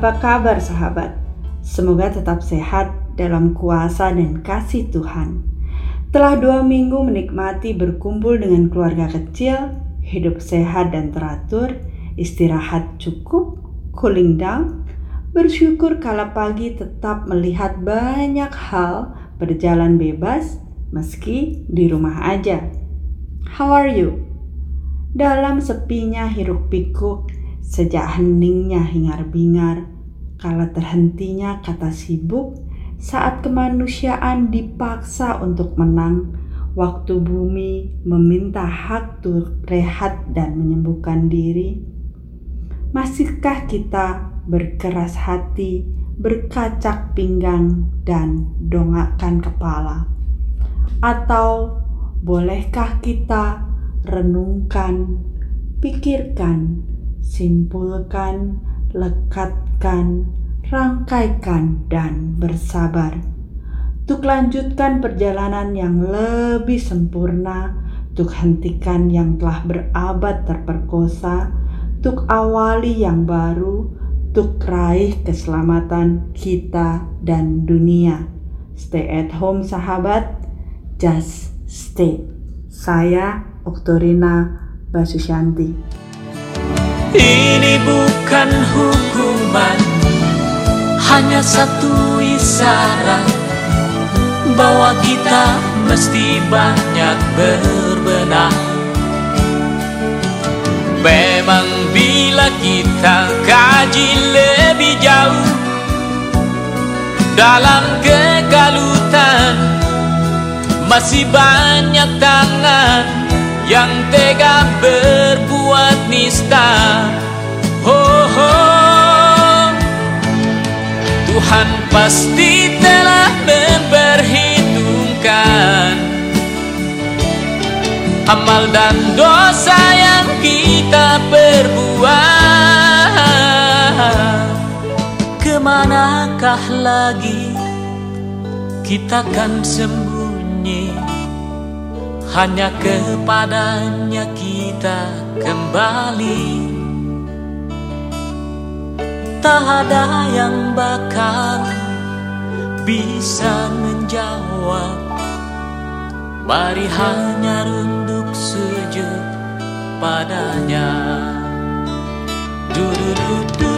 Apa kabar sahabat? Semoga tetap sehat dalam kuasa dan kasih Tuhan. Telah dua minggu menikmati berkumpul dengan keluarga kecil, hidup sehat dan teratur, istirahat cukup, cooling down, bersyukur kala pagi tetap melihat banyak hal berjalan bebas meski di rumah aja. How are you? Dalam sepinya hiruk pikuk, sejak heningnya hingar-bingar, kala terhentinya kata sibuk, saat kemanusiaan dipaksa untuk menang, waktu bumi meminta hak rehat dan menyembuhkan diri, masihkah kita berkeras hati, berkacak pinggang, dan dongakkan kepala? Atau bolehkah kita renungkan, pikirkan, simpulkan, lekatkan, rangkaikan, dan bersabar untuk lanjutkan perjalanan yang lebih sempurna, untuk hentikan yang telah berabad terperkosa, untuk awali yang baru, untuk raih keselamatan kita dan dunia. Stay at home sahabat, Just Stay. Saya Oktorina Basusyanti. Ini bukan hukuman, hanya satu isyarat bahwa kita mesti banyak berbenah. Memang bila kita kaji lebih jauh dalam kegalutan masih banyak tangan yang tega berbuat nista. Oh, oh. Tuhan pasti telah memperhitungkan Amal dan dosa yang kita perbuat. Ke manakah lagi kita kan sembuh sunyi Hanya kepadanya kita kembali Tak ada yang bakal bisa menjawab Mari hanya runduk sujud padanya du, du, du, du.